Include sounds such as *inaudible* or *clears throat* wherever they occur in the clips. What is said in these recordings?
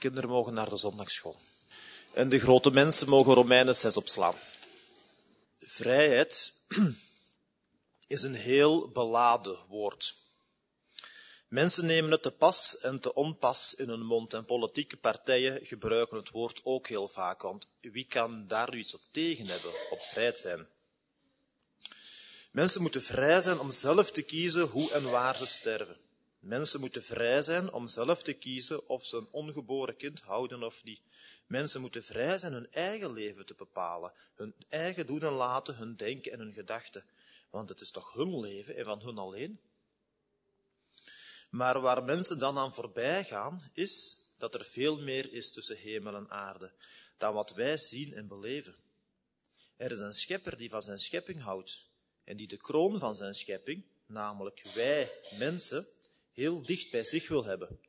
kinderen mogen naar de zondagschool. En de grote mensen mogen Romeinen 6 opslaan. Vrijheid *clears throat* is een heel beladen woord. Mensen nemen het te pas en te onpas in hun mond en politieke partijen gebruiken het woord ook heel vaak, want wie kan daar iets op tegen hebben, op vrijheid zijn? Mensen moeten vrij zijn om zelf te kiezen hoe en waar ze sterven. Mensen moeten vrij zijn om zelf te kiezen of ze een ongeboren kind houden of niet. Mensen moeten vrij zijn hun eigen leven te bepalen, hun eigen doen en laten, hun denken en hun gedachten. Want het is toch hun leven en van hun alleen. Maar waar mensen dan aan voorbij gaan, is dat er veel meer is tussen hemel en aarde dan wat wij zien en beleven. Er is een schepper die van zijn schepping houdt en die de kroon van zijn schepping, namelijk wij mensen, heel dicht bij zich wil hebben.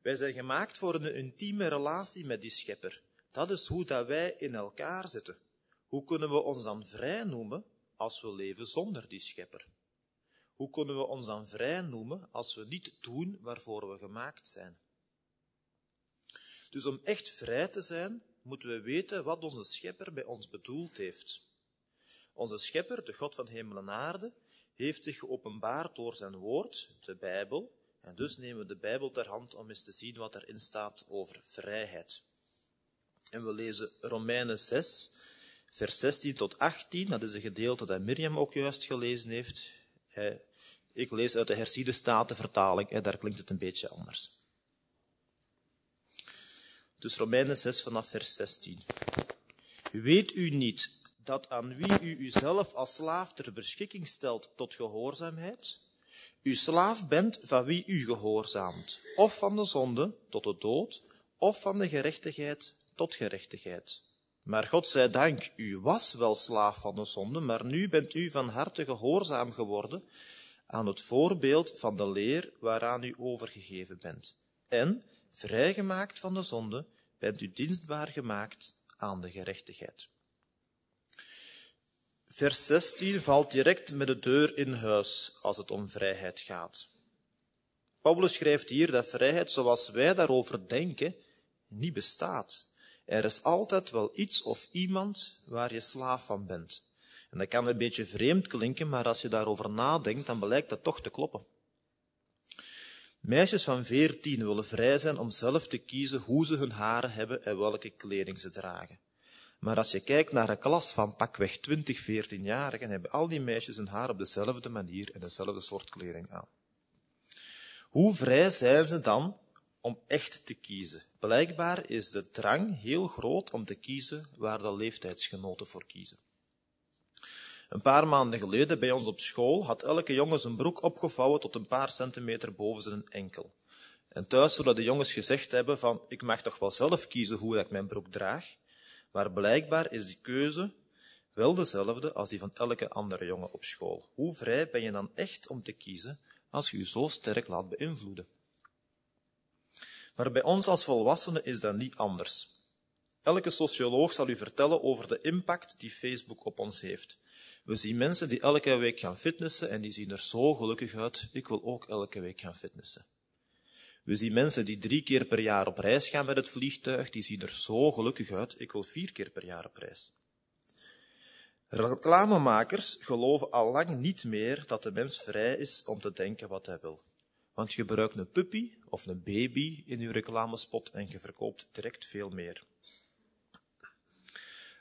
Wij zijn gemaakt voor een intieme relatie met die schepper. Dat is hoe dat wij in elkaar zitten. Hoe kunnen we ons dan vrij noemen als we leven zonder die schepper? Hoe kunnen we ons dan vrij noemen als we niet doen waarvoor we gemaakt zijn? Dus om echt vrij te zijn, moeten we weten wat onze schepper bij ons bedoeld heeft. Onze schepper, de God van hemel en aarde, heeft zich geopenbaard door zijn woord, de Bijbel, en dus nemen we de Bijbel ter hand om eens te zien wat erin staat over vrijheid. En we lezen Romeinen 6, vers 16 tot 18. Dat is een gedeelte dat Mirjam ook juist gelezen heeft. Ik lees uit de herziende statenvertaling, daar klinkt het een beetje anders. Dus Romeinen 6 vanaf vers 16. Weet u niet dat aan wie u uzelf als slaaf ter beschikking stelt tot gehoorzaamheid, u slaaf bent van wie u gehoorzaamt, of van de zonde tot de dood, of van de gerechtigheid tot gerechtigheid. Maar God zij dank, u was wel slaaf van de zonde, maar nu bent u van harte gehoorzaam geworden aan het voorbeeld van de leer waaraan u overgegeven bent. En, vrijgemaakt van de zonde, bent u dienstbaar gemaakt aan de gerechtigheid. Vers 16 valt direct met de deur in huis als het om vrijheid gaat. Paulus schrijft hier dat vrijheid zoals wij daarover denken niet bestaat. Er is altijd wel iets of iemand waar je slaaf van bent. En dat kan een beetje vreemd klinken, maar als je daarover nadenkt, dan blijkt dat toch te kloppen. Meisjes van veertien willen vrij zijn om zelf te kiezen hoe ze hun haren hebben en welke kleding ze dragen. Maar als je kijkt naar een klas van pakweg 20, 14-jarigen, hebben al die meisjes hun haar op dezelfde manier en dezelfde soort kleding aan. Hoe vrij zijn ze dan om echt te kiezen? Blijkbaar is de drang heel groot om te kiezen waar de leeftijdsgenoten voor kiezen. Een paar maanden geleden bij ons op school had elke jongen zijn broek opgevouwen tot een paar centimeter boven zijn enkel. En thuis zullen de jongens gezegd hebben van, ik mag toch wel zelf kiezen hoe ik mijn broek draag. Maar blijkbaar is die keuze wel dezelfde als die van elke andere jongen op school. Hoe vrij ben je dan echt om te kiezen als je je zo sterk laat beïnvloeden? Maar bij ons als volwassenen is dat niet anders. Elke socioloog zal u vertellen over de impact die Facebook op ons heeft. We zien mensen die elke week gaan fitnessen en die zien er zo gelukkig uit. Ik wil ook elke week gaan fitnessen. We zien mensen die drie keer per jaar op reis gaan met het vliegtuig, die zien er zo gelukkig uit. Ik wil vier keer per jaar op reis. Reclamemakers geloven al lang niet meer dat de mens vrij is om te denken wat hij wil. Want je gebruikt een puppy of een baby in je reclamespot en je verkoopt direct veel meer.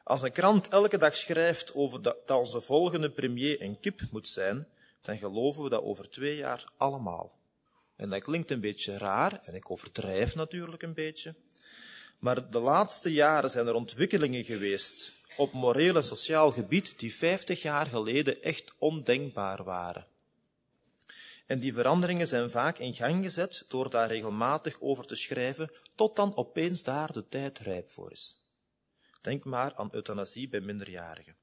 Als een krant elke dag schrijft over dat, onze volgende premier een kip moet zijn, dan geloven we dat over twee jaar allemaal. En dat klinkt een beetje raar, en ik overdrijf natuurlijk een beetje. Maar de laatste jaren zijn er ontwikkelingen geweest op moreel en sociaal gebied die 50 jaar geleden echt ondenkbaar waren. En die veranderingen zijn vaak in gang gezet door daar regelmatig over te schrijven, tot dan opeens daar de tijd rijp voor is. Denk maar aan euthanasie bij minderjarigen.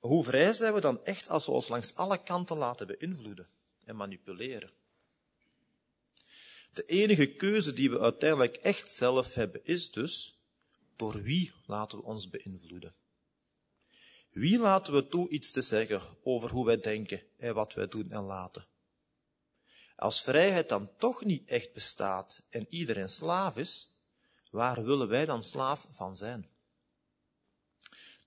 Maar hoe vrij zijn we dan echt als we ons langs alle kanten laten beïnvloeden en manipuleren? De enige keuze die we uiteindelijk echt zelf hebben is dus, door wie laten we ons beïnvloeden? Wie laten we toe iets te zeggen over hoe wij denken en wat wij doen en laten? Als vrijheid dan toch niet echt bestaat en iedereen slaaf is, waar willen wij dan slaaf van zijn?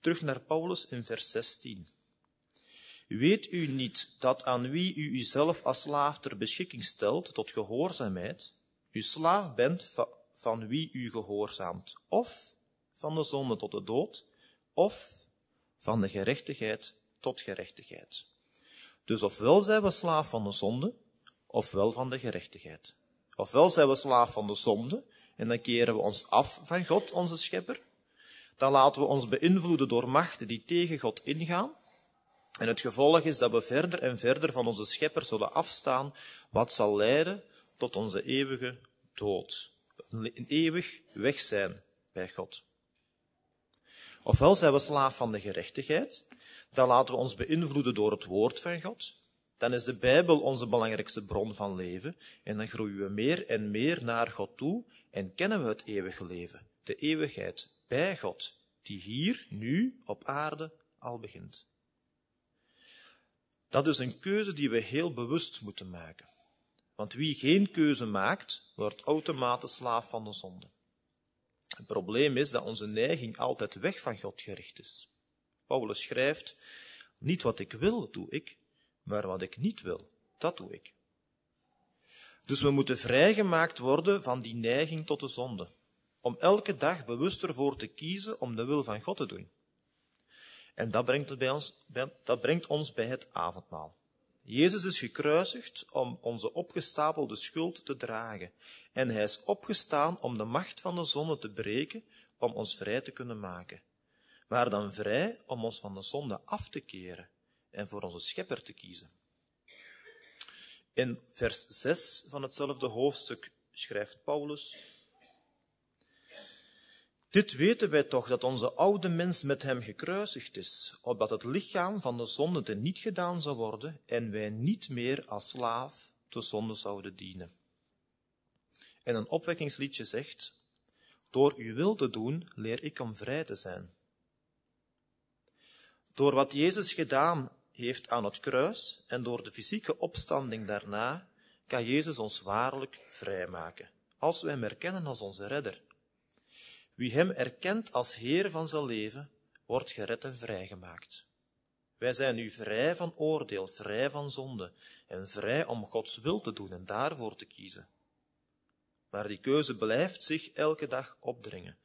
Terug naar Paulus in vers 16. Weet u niet dat aan wie u uzelf als slaaf ter beschikking stelt tot gehoorzaamheid, u slaaf bent van wie u gehoorzaamt, of van de zonde tot de dood, of van de gerechtigheid tot gerechtigheid. Dus ofwel zijn we slaaf van de zonde, ofwel van de gerechtigheid. Ofwel zijn we slaaf van de zonde, en dan keren we ons af van God, onze schepper. Dan laten we ons beïnvloeden door machten die tegen God ingaan. En het gevolg is dat we verder en verder van onze schepper zullen afstaan, wat zal leiden tot onze eeuwige dood. Een eeuwig weg zijn bij God. Ofwel zijn we slaaf van de gerechtigheid, dan laten we ons beïnvloeden door het woord van God. Dan is de Bijbel onze belangrijkste bron van leven en dan groeien we meer en meer naar God toe en kennen we het eeuwige leven, de eeuwigheid bij God, die hier, nu, op aarde al begint. Dat is een keuze die we heel bewust moeten maken. Want wie geen keuze maakt, wordt automatisch slaaf van de zonde. Het probleem is dat onze neiging altijd weg van God gericht is. Paulus schrijft, niet wat ik wil, doe ik, maar wat ik niet wil, dat doe ik. Dus we moeten vrijgemaakt worden van die neiging tot de zonde, om elke dag bewust ervoor te kiezen om de wil van God te doen. En dat brengt, bij ons, dat brengt ons bij het avondmaal. Jezus is gekruisigd om onze opgestapelde schuld te dragen. En hij is opgestaan om de macht van de zonde te breken, om ons vrij te kunnen maken. Maar dan vrij om ons van de zonde af te keren en voor onze schepper te kiezen. In vers 6 van hetzelfde hoofdstuk schrijft Paulus, dit weten wij toch, dat onze oude mens met hem gekruisigd is, opdat het lichaam van de zonde te niet gedaan zou worden en wij niet meer als slaaf de zonde zouden dienen. En een opwekkingsliedje zegt, door uw wil te doen, leer ik om vrij te zijn. Door wat Jezus gedaan heeft aan het kruis en door de fysieke opstanding daarna, kan Jezus ons waarlijk vrijmaken, als wij hem erkennen als onze redder. Wie hem erkent als Heer van zijn leven, wordt gered en vrijgemaakt. Wij zijn nu vrij van oordeel, vrij van zonde en vrij om Gods wil te doen en daarvoor te kiezen. Maar die keuze blijft zich elke dag opdringen.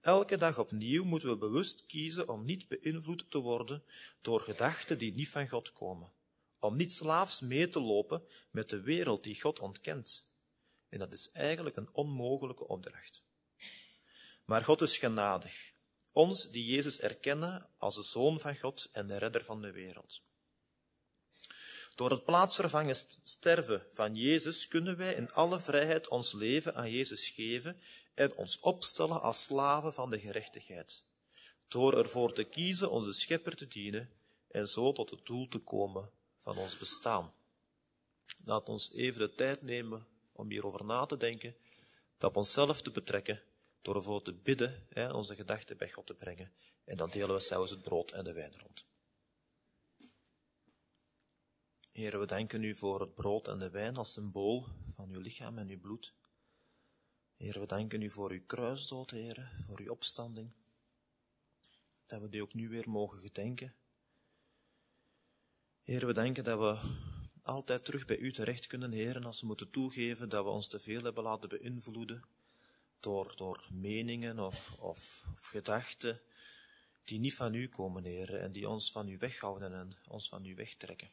Elke dag opnieuw moeten we bewust kiezen om niet beïnvloed te worden door gedachten die niet van God komen. Om niet slaafs mee te lopen met de wereld die God ontkent. En dat is eigenlijk een onmogelijke opdracht. Maar God is genadig. Ons die Jezus erkennen als de Zoon van God en de Redder van de wereld. Door het plaatsvervangen sterven van Jezus kunnen wij in alle vrijheid ons leven aan Jezus geven en ons opstellen als slaven van de gerechtigheid. Door ervoor te kiezen onze schepper te dienen en zo tot het doel te komen van ons bestaan. Laat ons even de tijd nemen om hierover na te denken, dat op onszelf te betrekken door ervoor te bidden, hè, onze gedachten bij God te brengen. En dan delen we zelfs het brood en de wijn rond. Heer, we danken u voor het brood en de wijn als symbool van uw lichaam en uw bloed. Heer, we danken u voor uw kruisdood, Heer, voor uw opstanding. Dat we die ook nu weer mogen gedenken. Heer, we danken dat we altijd terug bij u terecht kunnen, Heer, als we moeten toegeven dat we ons te veel hebben laten beïnvloeden door, door meningen of, of, of gedachten die niet van u komen, Heer, en die ons van u weghouden en ons van u wegtrekken.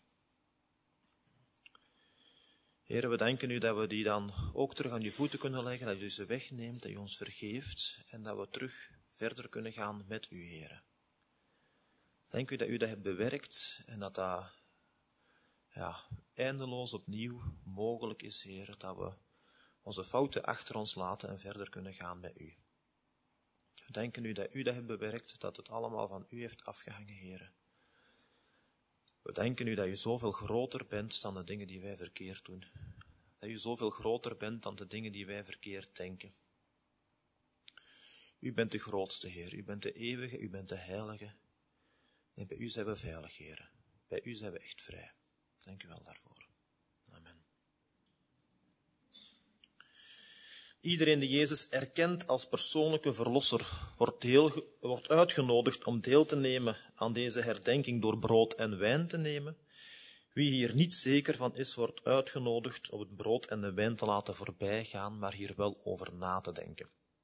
Heer, we danken u dat we die dan ook terug aan uw voeten kunnen leggen, dat u ze wegneemt, dat u ons vergeeft en dat we terug verder kunnen gaan met u, Heer. Dank u dat u dat hebt bewerkt en dat dat ja, eindeloos opnieuw mogelijk is, Heer, dat we onze fouten achter ons laten en verder kunnen gaan met u. We denken u dat u dat hebt bewerkt, dat het allemaal van u heeft afgehangen, heren. We denken u dat u zoveel groter bent dan de dingen die wij verkeerd doen. Dat u zoveel groter bent dan de dingen die wij verkeerd denken. U bent de grootste Heer, u bent de eeuwige, u bent de heilige. En bij u zijn we veilig, Heer. Bij u zijn we echt vrij. Dank u wel daarvoor. Iedereen die Jezus erkent als persoonlijke verlosser, wordt, wordt uitgenodigd om deel te nemen aan deze herdenking door brood en wijn te nemen. Wie hier niet zeker van is, wordt uitgenodigd om het brood en de wijn te laten voorbijgaan, maar hier wel over na te denken.